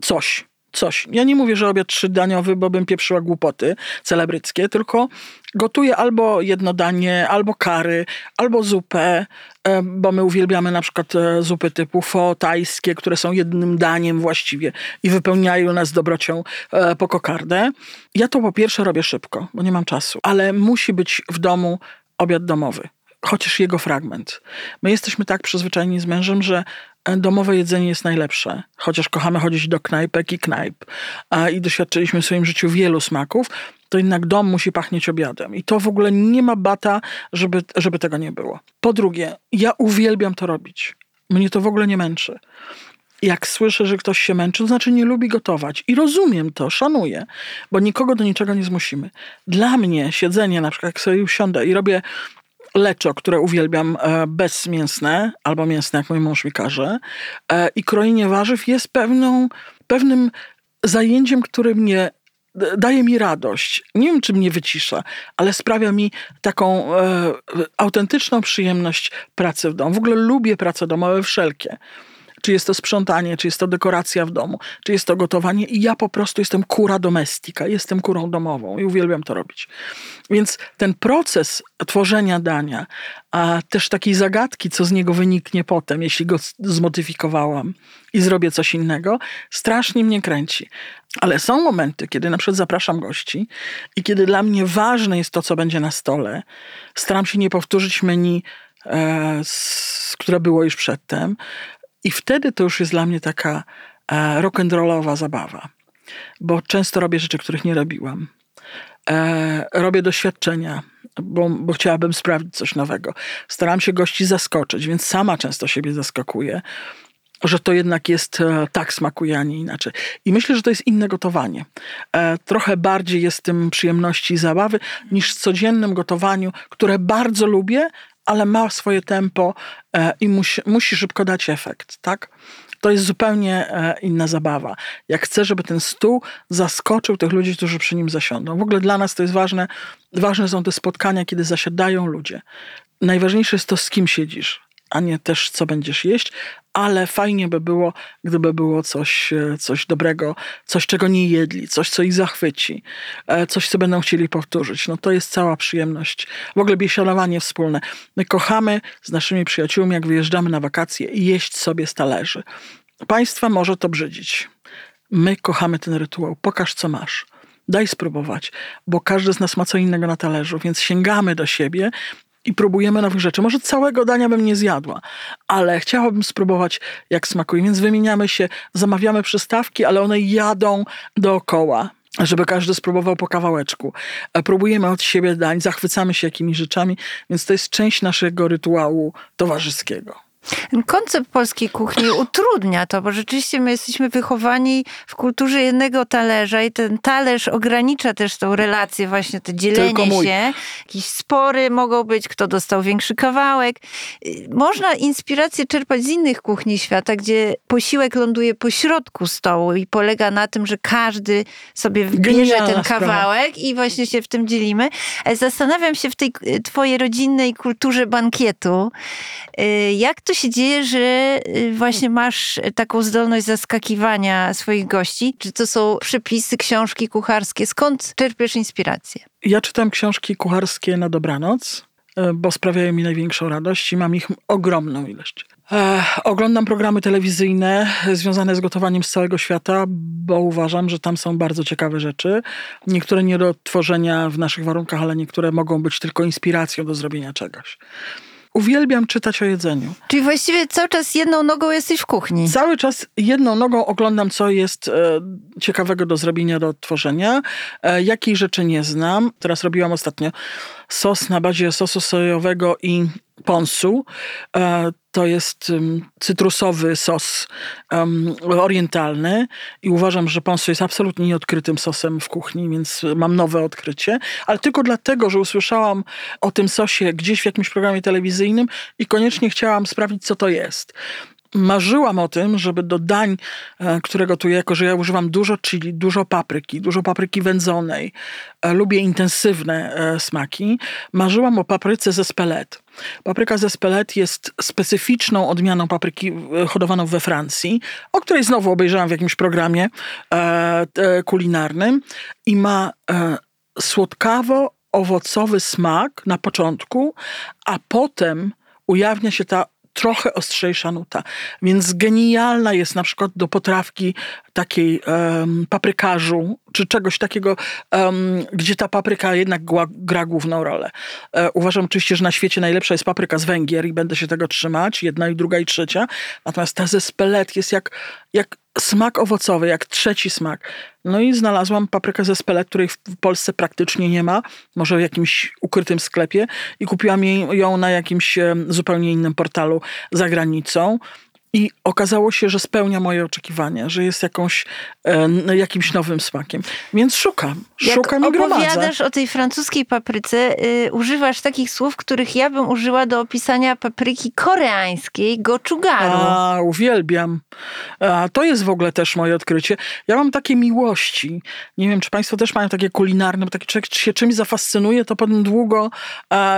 coś, coś. Ja nie mówię, że obiad trzydaniowy, bo bym pieprzyła głupoty celebryckie, tylko gotuję albo jedno danie, albo kary, albo zupę, e, bo my uwielbiamy na przykład e, zupy typu pho tajskie, które są jednym daniem właściwie i wypełniają nas dobrocią e, po kokardę. Ja to po pierwsze robię szybko, bo nie mam czasu, ale musi być w domu obiad domowy. Chociaż jego fragment. My jesteśmy tak przyzwyczajeni z mężem, że e, domowe jedzenie jest najlepsze. Chociaż kochamy chodzić do knajpek i knajp a, i doświadczyliśmy w swoim życiu wielu smaków, to jednak dom musi pachnieć obiadem. I to w ogóle nie ma bata, żeby, żeby tego nie było. Po drugie, ja uwielbiam to robić. Mnie to w ogóle nie męczy. Jak słyszę, że ktoś się męczy, to znaczy nie lubi gotować. I rozumiem to, szanuję, bo nikogo do niczego nie zmusimy. Dla mnie siedzenie, na przykład jak sobie usiądę i robię leczo, które uwielbiam, e, bezmięsne, albo mięsne, jak mój mąż mi każe, e, i krojenie warzyw jest pewną, pewnym zajęciem, które mnie daje mi radość. Nie wiem, czy mnie wycisza, ale sprawia mi taką e, autentyczną przyjemność pracy w domu. W ogóle lubię prace domowe wszelkie. Czy jest to sprzątanie, czy jest to dekoracja w domu, czy jest to gotowanie. I ja po prostu jestem kura domestika, jestem kurą domową i uwielbiam to robić. Więc ten proces tworzenia dania, a też takiej zagadki, co z niego wyniknie potem, jeśli go zmodyfikowałam i zrobię coś innego, strasznie mnie kręci. Ale są momenty, kiedy na przykład zapraszam gości i kiedy dla mnie ważne jest to, co będzie na stole. Staram się nie powtórzyć menu, e, z, które było już przedtem. I wtedy to już jest dla mnie taka e, rock'n'rollowa zabawa. Bo często robię rzeczy, których nie robiłam. E, robię doświadczenia, bo, bo chciałabym sprawdzić coś nowego. Staram się gości zaskoczyć, więc sama często siebie zaskakuję, że to jednak jest e, tak smakuje, a nie inaczej. I myślę, że to jest inne gotowanie. Trochę bardziej jest tym przyjemności i zabawy niż w codziennym gotowaniu, które bardzo lubię, ale ma swoje tempo e, i musi, musi szybko dać efekt, tak? To jest zupełnie e, inna zabawa. Jak chcę, żeby ten stół zaskoczył tych ludzi, którzy przy nim zasiądą. W ogóle dla nas to jest ważne. Ważne są te spotkania, kiedy zasiadają ludzie. Najważniejsze jest to, z kim siedzisz, a nie też, co będziesz jeść, ale fajnie by było, gdyby było coś, e, coś dobrego, coś, czego nie jedli, coś, co ich zachwyci, e, coś, co będą chcieli powtórzyć. No to jest cała przyjemność. W ogóle biesiadowanie wspólne. My kochamy z naszymi przyjaciółmi, jak wyjeżdżamy na wakacje, jeść sobie z talerzy. Państwa może to brzydzić. My kochamy ten rytuał. Pokaż, co masz. Daj spróbować, bo każdy z nas ma co innego na talerzu, więc sięgamy do siebie i próbujemy nowych rzeczy. Może całego dania bym nie zjadła, ale chciałabym spróbować, jak smakuje. Więc wymieniamy się, zamawiamy przystawki, ale one jadą dookoła. Żeby każdy spróbował po kawałeczku. E, Próbujemy od siebie dań, zachwycamy się jakimiś rzeczami, więc to jest część naszego rytuału towarzyskiego. Koncept polskiej kuchni utrudnia to, bo rzeczywiście my jesteśmy wychowani w kulturze jednego talerza i ten talerz ogranicza też tą relację, właśnie to dzielenie się. Jakieś spory mogą być, kto dostał większy kawałek. Można inspirację czerpać z innych kuchni świata, gdzie posiłek ląduje po środku stołu i polega na tym, że każdy sobie bierze ten kawałek i właśnie się w tym dzielimy. E, Zastanawiam się w tej twojej rodzinnej kulturze bankietu, y, jak to to się dzieje, że y, właśnie masz taką zdolność zaskakiwania swoich gości? Czy to są przepisy, książki kucharskie? Skąd czerpiesz inspirację? Ja czytam książki kucharskie na dobranoc, e, bo sprawiają mi największą radość i mam ich ogromną ilość. E, oglądam programy telewizyjne związane z gotowaniem z całego świata, bo uważam, że tam są bardzo ciekawe rzeczy. Niektóre nie do odtworzenia w naszych warunkach, ale niektóre mogą być tylko inspiracją do zrobienia czegoś. Uwielbiam czytać o jedzeniu. Czyli właściwie cały czas jedną nogą jesteś w kuchni. Cały czas jedną nogą oglądam, co jest e, ciekawego do zrobienia, do odtworzenia. E, jakiej rzeczy nie znam. Teraz robiłam ostatnio sos na bazie sosu sojowego i ponsu. E, to jest cytrusowy sos orientalny i uważam, że ponsu jest absolutnie nieodkrytym sosem w kuchni, więc mam nowe odkrycie. Ale tylko dlatego, że usłyszałam o tym sosie gdzieś w jakimś programie telewizyjnym i koniecznie chciałam sprawdzić, co to jest marzyłam o tym, żeby do dań, e, które gotuję, jako że ja używam dużo chili, dużo papryki, dużo papryki wędzonej, e, lubię intensywne e, smaki, marzyłam o papryce ze spelet. Papryka ze spelet jest specyficzną odmianą papryki hodowaną we Francji, o której znowu obejrzałam w jakimś programie kulinarnym i ma słodkawo owocowy smak na początku, a potem ujawnia się ta trochę ostrzejsza nuta. Więc genialna jest na przykład do potrawki takiej um, paprykarzu, czy czegoś takiego, um, gdzie ta papryka jednak gra, gra główną rolę. E, uważam oczywiście, że na świecie najlepsza jest papryka z Węgier i będę się tego trzymać, jedna i druga i trzecia. Natomiast ta ze Spelet jest jak, jak smak owocowy, jak trzeci smak. No i znalazłam paprykę ze spelet, której w Polsce praktycznie nie ma, może w jakimś ukrytym sklepie i kupiłam ją na jakimś zupełnie innym portalu za granicą. I okazało się, że spełnia moje oczekiwania, że jest jakąś, e, jakimś nowym smakiem. Więc szukam, Jak szukam i gromadzę. opowiadasz o tej francuskiej papryce, y, używasz takich słów, których ja bym użyła do opisania papryki koreańskiej, gochugaru. A, uwielbiam. A, to jest w ogóle też moje odkrycie. Ja mam takie miłości. Nie wiem, czy państwo też mają takie kulinarne, bo taki człowiek się czymś zafascynuje, to potem długo,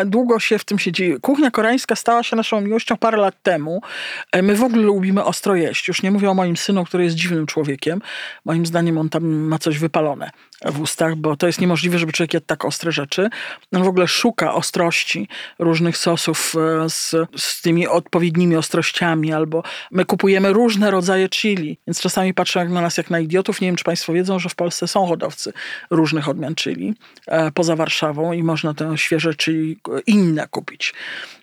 długo się w tym siedzi. Kuchnia koreańska stała się naszą miłością parę lat temu. E, my w ogóle lubimy ostro jeść. Już nie mówię o moim synu, który jest dziwnym człowiekiem. Moim zdaniem on tam ma coś wypalone w ustach, bo to jest niemożliwe, żeby człowiek jadł tak ostre rzeczy. On w ogóle szuka ostrości różnych sosów e, z, z tymi odpowiednimi ostrościami, albo my kupujemy różne rodzaje chili, więc czasami patrzą na nas jak na idiotów. Nie wiem, czy państwo wiedzą, że w Polsce są hodowcy różnych odmian chili e, poza Warszawą i można te świeże chili inne kupić.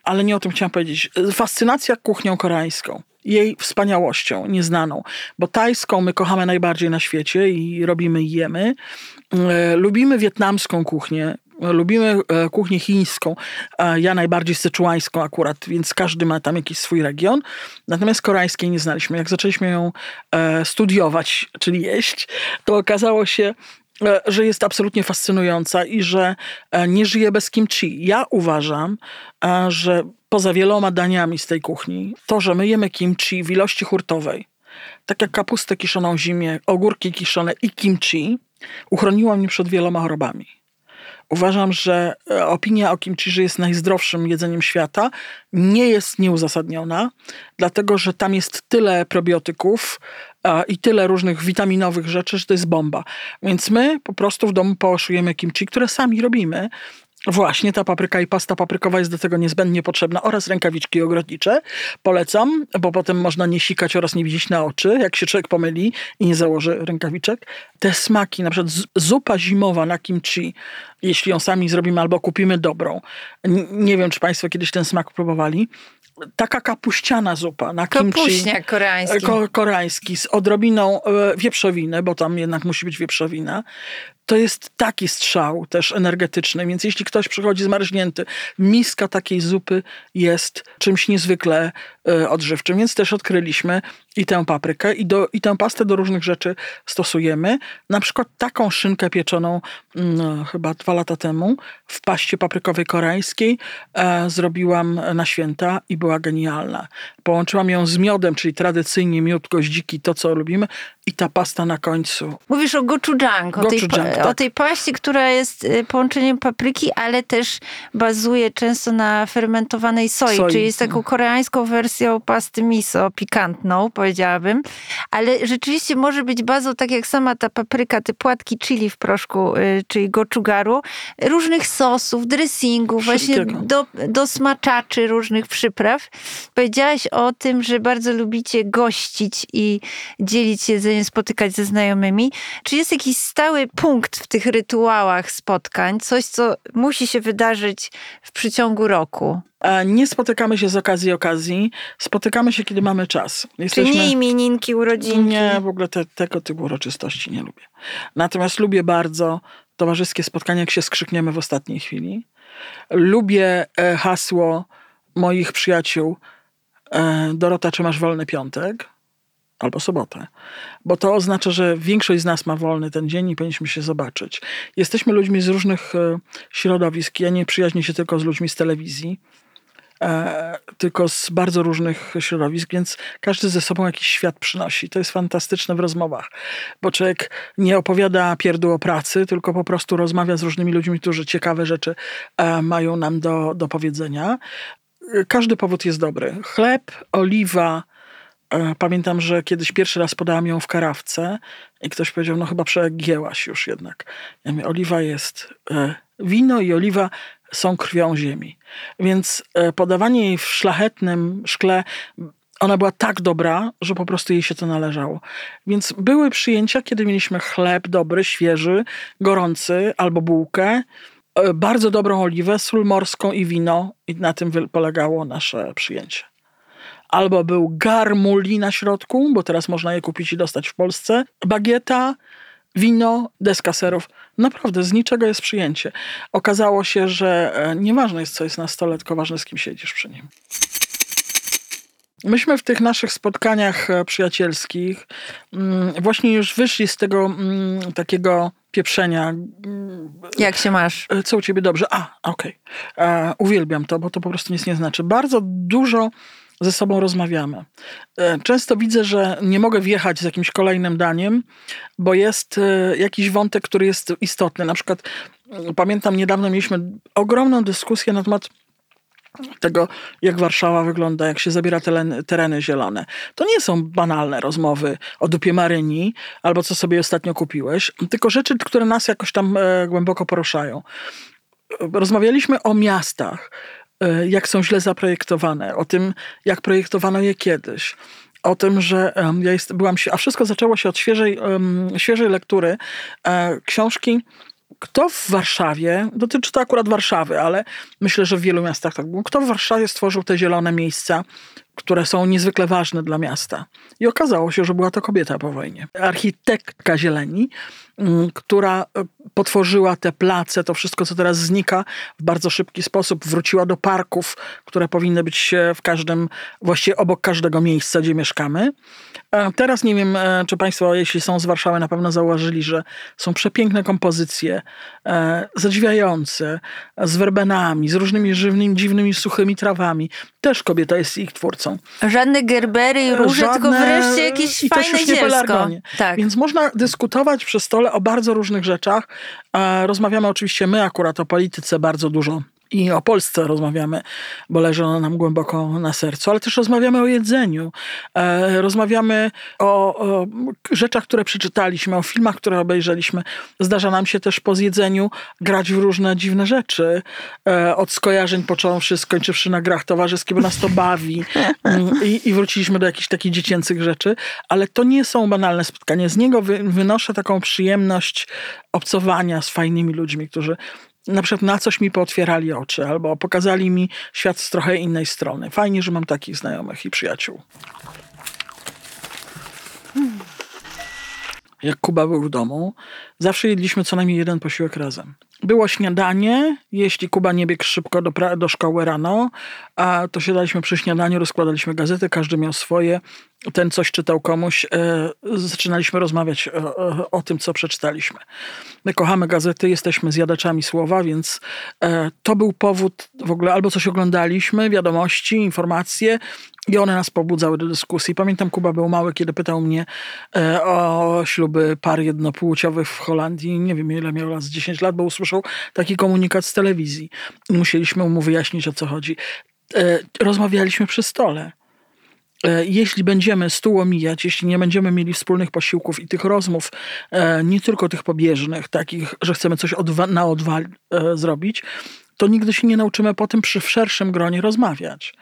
Ale nie o tym chciałam powiedzieć. Fascynacja kuchnią koreańską jej wspaniałością nieznaną, bo tajską my kochamy najbardziej na świecie i robimy i jemy. E, lubimy wietnamską kuchnię, lubimy e, kuchnię chińską, ja najbardziej syczuańską akurat, więc każdy ma tam jakiś swój region. Natomiast koreańskiej nie znaliśmy. Jak zaczęliśmy ją e, studiować, czyli jeść, to okazało się, że jest absolutnie fascynująca i że nie żyje bez kimchi. Ja uważam, że poza wieloma daniami z tej kuchni, to, że my jemy kimchi w ilości hurtowej, tak jak kapustę kiszoną w zimie, ogórki kiszone i kimchi, uchroniło mnie przed wieloma chorobami. Uważam, że e, opinia o kimchi, że jest najzdrowszym jedzeniem świata, nie jest nieuzasadniona, dlatego że tam jest tyle probiotyków i tyle różnych witaminowych rzeczy, że to jest bomba. Więc my po prostu w domu poszujemy kimchi, które sami robimy Właśnie, ta papryka i pasta paprykowa jest do tego niezbędnie potrzebna oraz rękawiczki ogrodnicze. Polecam, bo potem można nie sikać oraz nie widzieć na oczy, jak się człowiek pomyli i nie założy rękawiczek. Te smaki, na przykład zupa zimowa na kimchi, jeśli ją sami zrobimy albo kupimy dobrą. Nie wiem, czy państwo kiedyś ten smak próbowali taka kapuściana zupa na kimchi. Kapuśniak koreański. Ko koreański z odrobiną e, wieprzowiny, bo tam jednak musi być wieprzowina to jest taki strzał też energetyczny, więc jeśli ktoś przychodzi zmarznięty, miska takiej zupy jest czymś niezwykle odżywczym, więc też odkryliśmy i tę paprykę i, do, i tę pastę do różnych rzeczy stosujemy. Na przykład taką szynkę pieczoną no, chyba dwa lata temu w paście paprykowej koreańskiej e, zrobiłam na święta i była genialna. Połączyłam ją z miodem, czyli tradycyjnie miód goździki, to co lubimy i ta pasta na końcu. Mówisz o gochujang, o, tej, tak. o tej paście, która jest y, połączeniem papryki, ale też bazuje często na fermentowanej soi, soi. czyli jest taką koreańską wersją wersją pasty miso, pikantną, powiedziałabym. Ale rzeczywiście może być bazą, tak jak sama ta papryka, te płatki chili w proszku, y, czyli gochugaru, różnych sosów, dressingów, właśnie do, do smaczaczy różnych przypraw. Powiedziałaś o tym, że bardzo lubicie gościć i dzielić jedzenie, spotykać ze znajomymi. Czy jest jakiś stały punkt w tych rytuałach spotkań? Coś, co musi się wydarzyć w przeciągu roku? Nie spotykamy się z okazji okazji, spotykamy się, kiedy mamy czas. Jesteśmy... Czyli nie imieninki, urodzinki? Nie, w ogóle te, tego typu uroczystości nie lubię. Natomiast lubię bardzo towarzyskie spotkania, jak się skrzykniemy w ostatniej chwili. Lubię e, hasło moich przyjaciół e, Dorota, czy masz wolny piątek? Albo sobotę. Bo to oznacza, że większość z nas ma wolny ten dzień i powinniśmy się zobaczyć. Jesteśmy ludźmi z różnych e, środowisk. Ja nie przyjaźnię się tylko z ludźmi z telewizji tylko z bardzo różnych środowisk, więc każdy ze sobą jakiś świat przynosi. To jest fantastyczne w rozmowach, bo człowiek nie opowiada pierdół o pracy, tylko po prostu rozmawia z różnymi ludźmi, którzy ciekawe rzeczy e, mają nam do, do powiedzenia. Każdy powód jest dobry. Chleb, oliwa, e, Pamiętam, że kiedyś pierwszy raz podałam ją w karawce i ktoś powiedział, no chyba przegięłaś już jednak. Ja mówię, oliwa jest wino i oliwa są krwią ziemi. Więc e, podawanie jej w szlachetnym szkle ona była tak dobra, że po prostu jej się to należało. Więc były przyjęcia, kiedy mieliśmy chleb dobry, świeży, gorący albo bułkę, e, bardzo dobrą oliwę, sól morską i wino, i na tym polegało nasze przyjęcie. Albo był garmuli na środku, bo teraz można je kupić i dostać w Polsce, bagieta, wino, deska serów. Naprawdę z niczego jest przyjęcie. Okazało się, że e, nieważne jest, co jest na stole, tylko ważne, z kim siedzisz przy nim. Myśmy w tych naszych spotkaniach e, przyjacielskich mm, właśnie już wyszli z tego mm, takiego pieprzenia. Mm, Jak się masz? E, co u ciebie dobrze? A, okej. Okay. Uwielbiam to, bo to po prostu nic nie znaczy. Bardzo dużo ze sobą rozmawiamy. E, często widzę, że nie mogę wjechać z jakimś kolejnym daniem, bo jest e, jakiś wątek, który jest istotny. Na przykład mm, pamiętam, niedawno mieliśmy ogromną dyskusję na temat tego, jak Warszawa wygląda, jak się zabiera tereny, tereny zielone. To nie są banalne rozmowy o dupie Maryni albo co sobie ostatnio kupiłeś, tylko rzeczy, które nas jakoś tam e, głęboko poruszają. Rozmawialiśmy o miastach, jak są źle zaprojektowane, o tym, jak projektowano je kiedyś. O tym, że ja jest, byłam, a wszystko zaczęło się od świeżej, świeżej lektury e, książki kto w Warszawie, dotyczy to akurat Warszawy, ale myślę, że w wielu miastach tak było, kto w Warszawie stworzył te zielone miejsca, które są niezwykle ważne dla miasta. I okazało się, że była to kobieta po wojnie. Architektka zieleni, mm, która e, potworzyła te place, to wszystko, co teraz znika, w bardzo szybki sposób wróciła do parków, które powinny być w każdym, właściwie obok każdego miejsca, gdzie mieszkamy. Teraz nie wiem, e, czy Państwo, jeśli są z Warszawy, na pewno zauważyli, że są przepiękne kompozycje, e, zadziwiające, z werbenami, z różnymi żywnymi, dziwnymi, suchymi trawami. Też kobieta jest ich twórcą. Żadne gerbery i róże, Żadne... tylko wreszcie jakieś I fajne też zielsko. Tak. Więc można dyskutować przy stole o bardzo różnych rzeczach. E, rozmawiamy oczywiście my akurat o polityce bardzo dużo i o Polsce rozmawiamy, bo leży ona nam głęboko na sercu, ale też rozmawiamy o jedzeniu, e, rozmawiamy o, o, rzeczach, które przeczytaliśmy, o filmach, które obejrzeliśmy. Zdarza nam się też po zjedzeniu grać w różne dziwne rzeczy, e, od skojarzeń począwszy, skończywszy na grach towarzyskich, bo nas to bawi mm, I, i wróciliśmy do jakichś takich dziecięcych rzeczy, ale to nie są banalne spotkania. Z niego wy, wynoszę taką przyjemność obcowania z fajnymi ludźmi, którzy na przykład na coś mi pootwierali oczy albo pokazali mi świat z trochę innej strony. Fajnie, że mam takich znajomych i przyjaciół. Jak Kuba był w domu, zawsze jedliśmy co najmniej jeden posiłek razem. Było śniadanie, jeśli Kuba nie biegł szybko do, do szkoły rano, a to siadaliśmy przy śniadaniu, rozkładaliśmy gazety, każdy miał swoje, ten coś czytał komuś, e, zaczynaliśmy rozmawiać o, o, o, tym, co przeczytaliśmy. My kochamy gazety, jesteśmy zjadaczami słowa, więc e, to był powód w ogóle, albo coś oglądaliśmy, wiadomości, informacje, i one nas pobudzały do dyskusji. Pamiętam, Kuba był mały, kiedy pytał mnie e, o śluby par jednopłciowych w Holandii. Nie wiem, ile miał lat, z 10 lat, bo usłyszał taki komunikat z telewizji. Musieliśmy mu wyjaśnić, o co chodzi. E, rozmawialiśmy przy stole. e, jeśli będziemy stół omijać, jeśli nie będziemy mieli wspólnych posiłków i tych rozmów, e, nie tylko tych pobieżnych, takich, że chcemy coś odwa- na odwal zrobić, to nigdy się nie nauczymy potem przy szerszym gronie rozmawiać.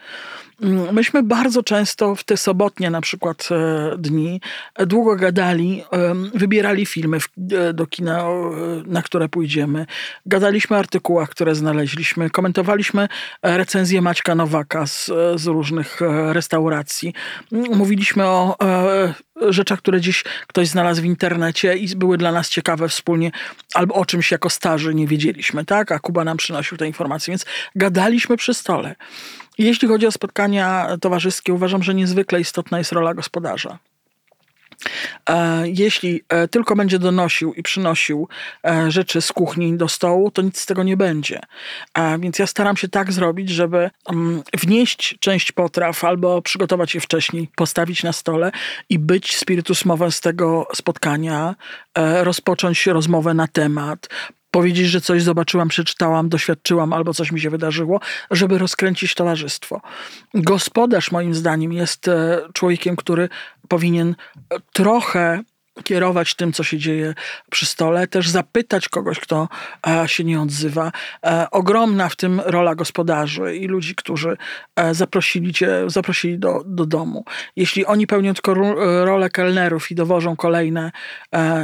Mm, myśmy bardzo często w te sobotnie na przykład e, dni długo gadali, e, wybierali filmy e, do kina, na które pójdziemy. Gadaliśmy o artykułach, które znaleźliśmy. Komentowaliśmy recenzję Maćka Nowaka z, z różnych restauracji. Mm, mówiliśmy o rzeczach, które dziś ktoś znalazł w internecie i były dla nas ciekawe wspólnie, albo o czymś jako starzy nie wiedzieliśmy, tak? A Kuba nam przynosił te informacje, więc gadaliśmy przy stole. Jeśli chodzi o spotkania towarzyskie, uważam, że niezwykle istotna jest rola gospodarza. E, jeśli e, tylko będzie donosił i przynosił e, rzeczy z kuchni do stołu, to nic z tego nie będzie. Więc ja staram się tak zrobić, żeby mm, wnieść część potraw albo przygotować je wcześniej, postawić na stole i być spiritus mowę z tego spotkania, rozpocząć rozmowę na temat, powiedzieć, że coś zobaczyłam, przeczytałam, doświadczyłam albo coś mi się wydarzyło, żeby rozkręcić towarzystwo. Gospodarz moim zdaniem jest e, człowiekiem, który powinien trochę kierować tym, co się dzieje przy stole, też zapytać kogoś, kto e, się nie odzywa. E, ogromna w tym rola gospodarzy i ludzi, którzy e, zaprosili cię, zaprosili do, do domu. Jeśli oni pełnią tylko rolę kelnerów i dowożą kolejne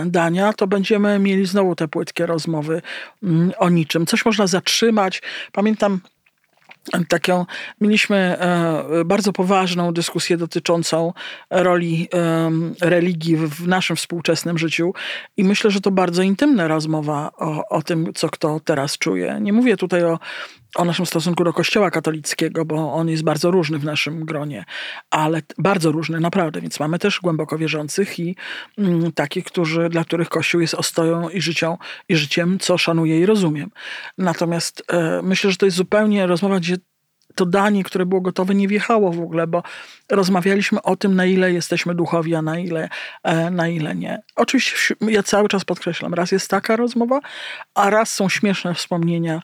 dania, to będziemy mieli znowu te płytkie rozmowy mm, o niczym. Coś można zatrzymać. Pamiętam taką, mieliśmy e, bardzo poważną dyskusję dotyczącą roli religii w naszym współczesnym życiu i myślę, że to bardzo intymna rozmowa o, o tym, co kto teraz czuje. Nie mówię tutaj o o naszym stosunku do Kościoła katolickiego, bo on jest bardzo różny w naszym gronie, ale bardzo różny naprawdę, więc mamy też głęboko wierzących i mm, takich, którzy, dla których Kościół jest ostoją i, życią, i życiem, co szanuję i rozumiem. Natomiast e, myślę, że to jest zupełnie rozmowa, gdzie to danie, które było gotowe, nie wjechało w ogóle, bo rozmawialiśmy o tym, na ile jesteśmy duchowi, a na ile, e, na ile nie. Oczywiście ja cały czas podkreślam, raz jest taka rozmowa, a raz są śmieszne wspomnienia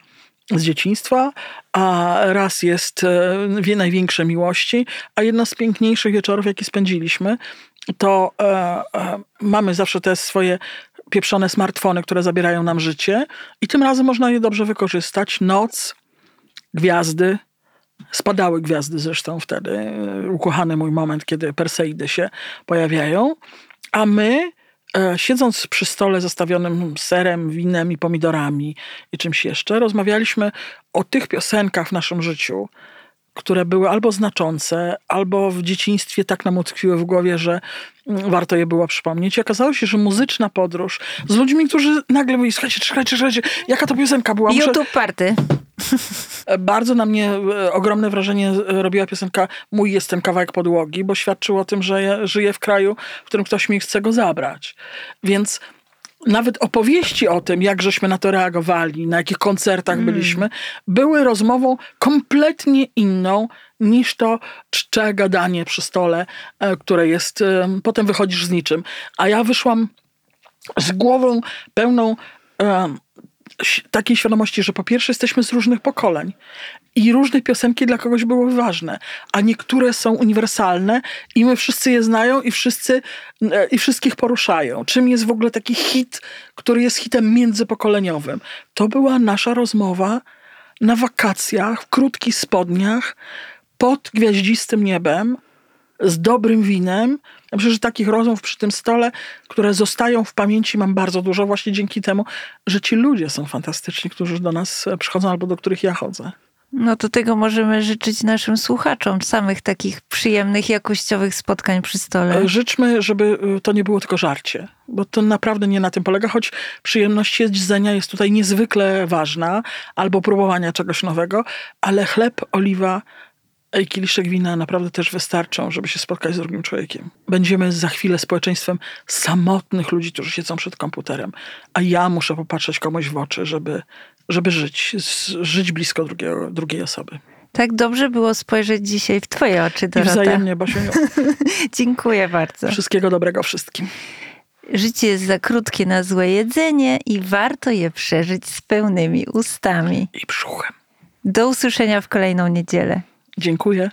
z dzieciństwa, a raz jest e, największe miłości, a jedna z piękniejszych wieczorów, jakie spędziliśmy, to e, e, mamy zawsze te swoje pieprzone smartfony, które zabierają nam życie i tym razem można je dobrze wykorzystać. Noc, gwiazdy, spadały gwiazdy zresztą wtedy, ukochany mój moment, kiedy Perseidy się pojawiają, a my siedząc przy stole zastawionym serem, winem i pomidorami i czymś jeszcze, rozmawialiśmy o tych piosenkach w naszym życiu, które były albo znaczące, albo w dzieciństwie tak nam utkwiły w głowie, że mm, warto je było przypomnieć. I okazało się, że muzyczna podróż z ludźmi, którzy nagle mówili, słuchajcie, słuchajcie, słuchajcie, jaka to piosenka była? Muszę... YouTube party. Bardzo na mnie e, ogromne wrażenie robiła piosenka Mój jest ten kawałek podłogi, bo świadczył o tym, że żyję w kraju, w którym ktoś mi chce go zabrać. Więc nawet opowieści o tym, jak żeśmy na to reagowali, na jakich koncertach mm. byliśmy, były rozmową kompletnie inną niż to czcze gadanie przy stole, e, które jest, potem wychodzisz z niczym. A ja wyszłam z głową pełną takiej świadomości, że po pierwsze jesteśmy z różnych pokoleń i różne piosenki dla kogoś były ważne, a niektóre są uniwersalne i my wszyscy je znają i wszyscy e, i wszystkich poruszają. Czym jest w ogóle taki hit, który jest hitem międzypokoleniowym? To była nasza rozmowa na wakacjach, w krótkich spodniach, pod gwiaździstym niebem, z dobrym winem. Ja myślę, że takich rozmów przy tym stole, które zostają w pamięci, mam bardzo dużo właśnie dzięki temu, że ci ludzie są fantastyczni, którzy do nas przychodzą albo do których ja chodzę. No to tego możemy życzyć naszym słuchaczom, samych takich przyjemnych, jakościowych spotkań przy stole. E, życzmy, żeby e, to nie było tylko żarcie, bo to naprawdę nie na tym polega, choć przyjemność jedzenia jest tutaj niezwykle ważna, albo próbowania czegoś nowego, ale chleb, oliwa, i kieliszek wina naprawdę też wystarczą, żeby się spotkać z drugim człowiekiem. Będziemy za chwilę społeczeństwem samotnych ludzi, którzy siedzą przed komputerem, a ja muszę popatrzeć komuś w oczy, żeby, żeby żyć, żyć blisko drugiego, drugiej osoby. Tak dobrze było spojrzeć dzisiaj w twoje oczy, Dorota. I wzajemnie, Basiuniu. <laughs> Dziękuję bardzo. Wszystkiego dobrego wszystkim. Życie jest za krótkie na złe jedzenie i warto je przeżyć z pełnymi ustami. I brzuchem. Do usłyszenia w kolejną niedzielę. Dziękuję.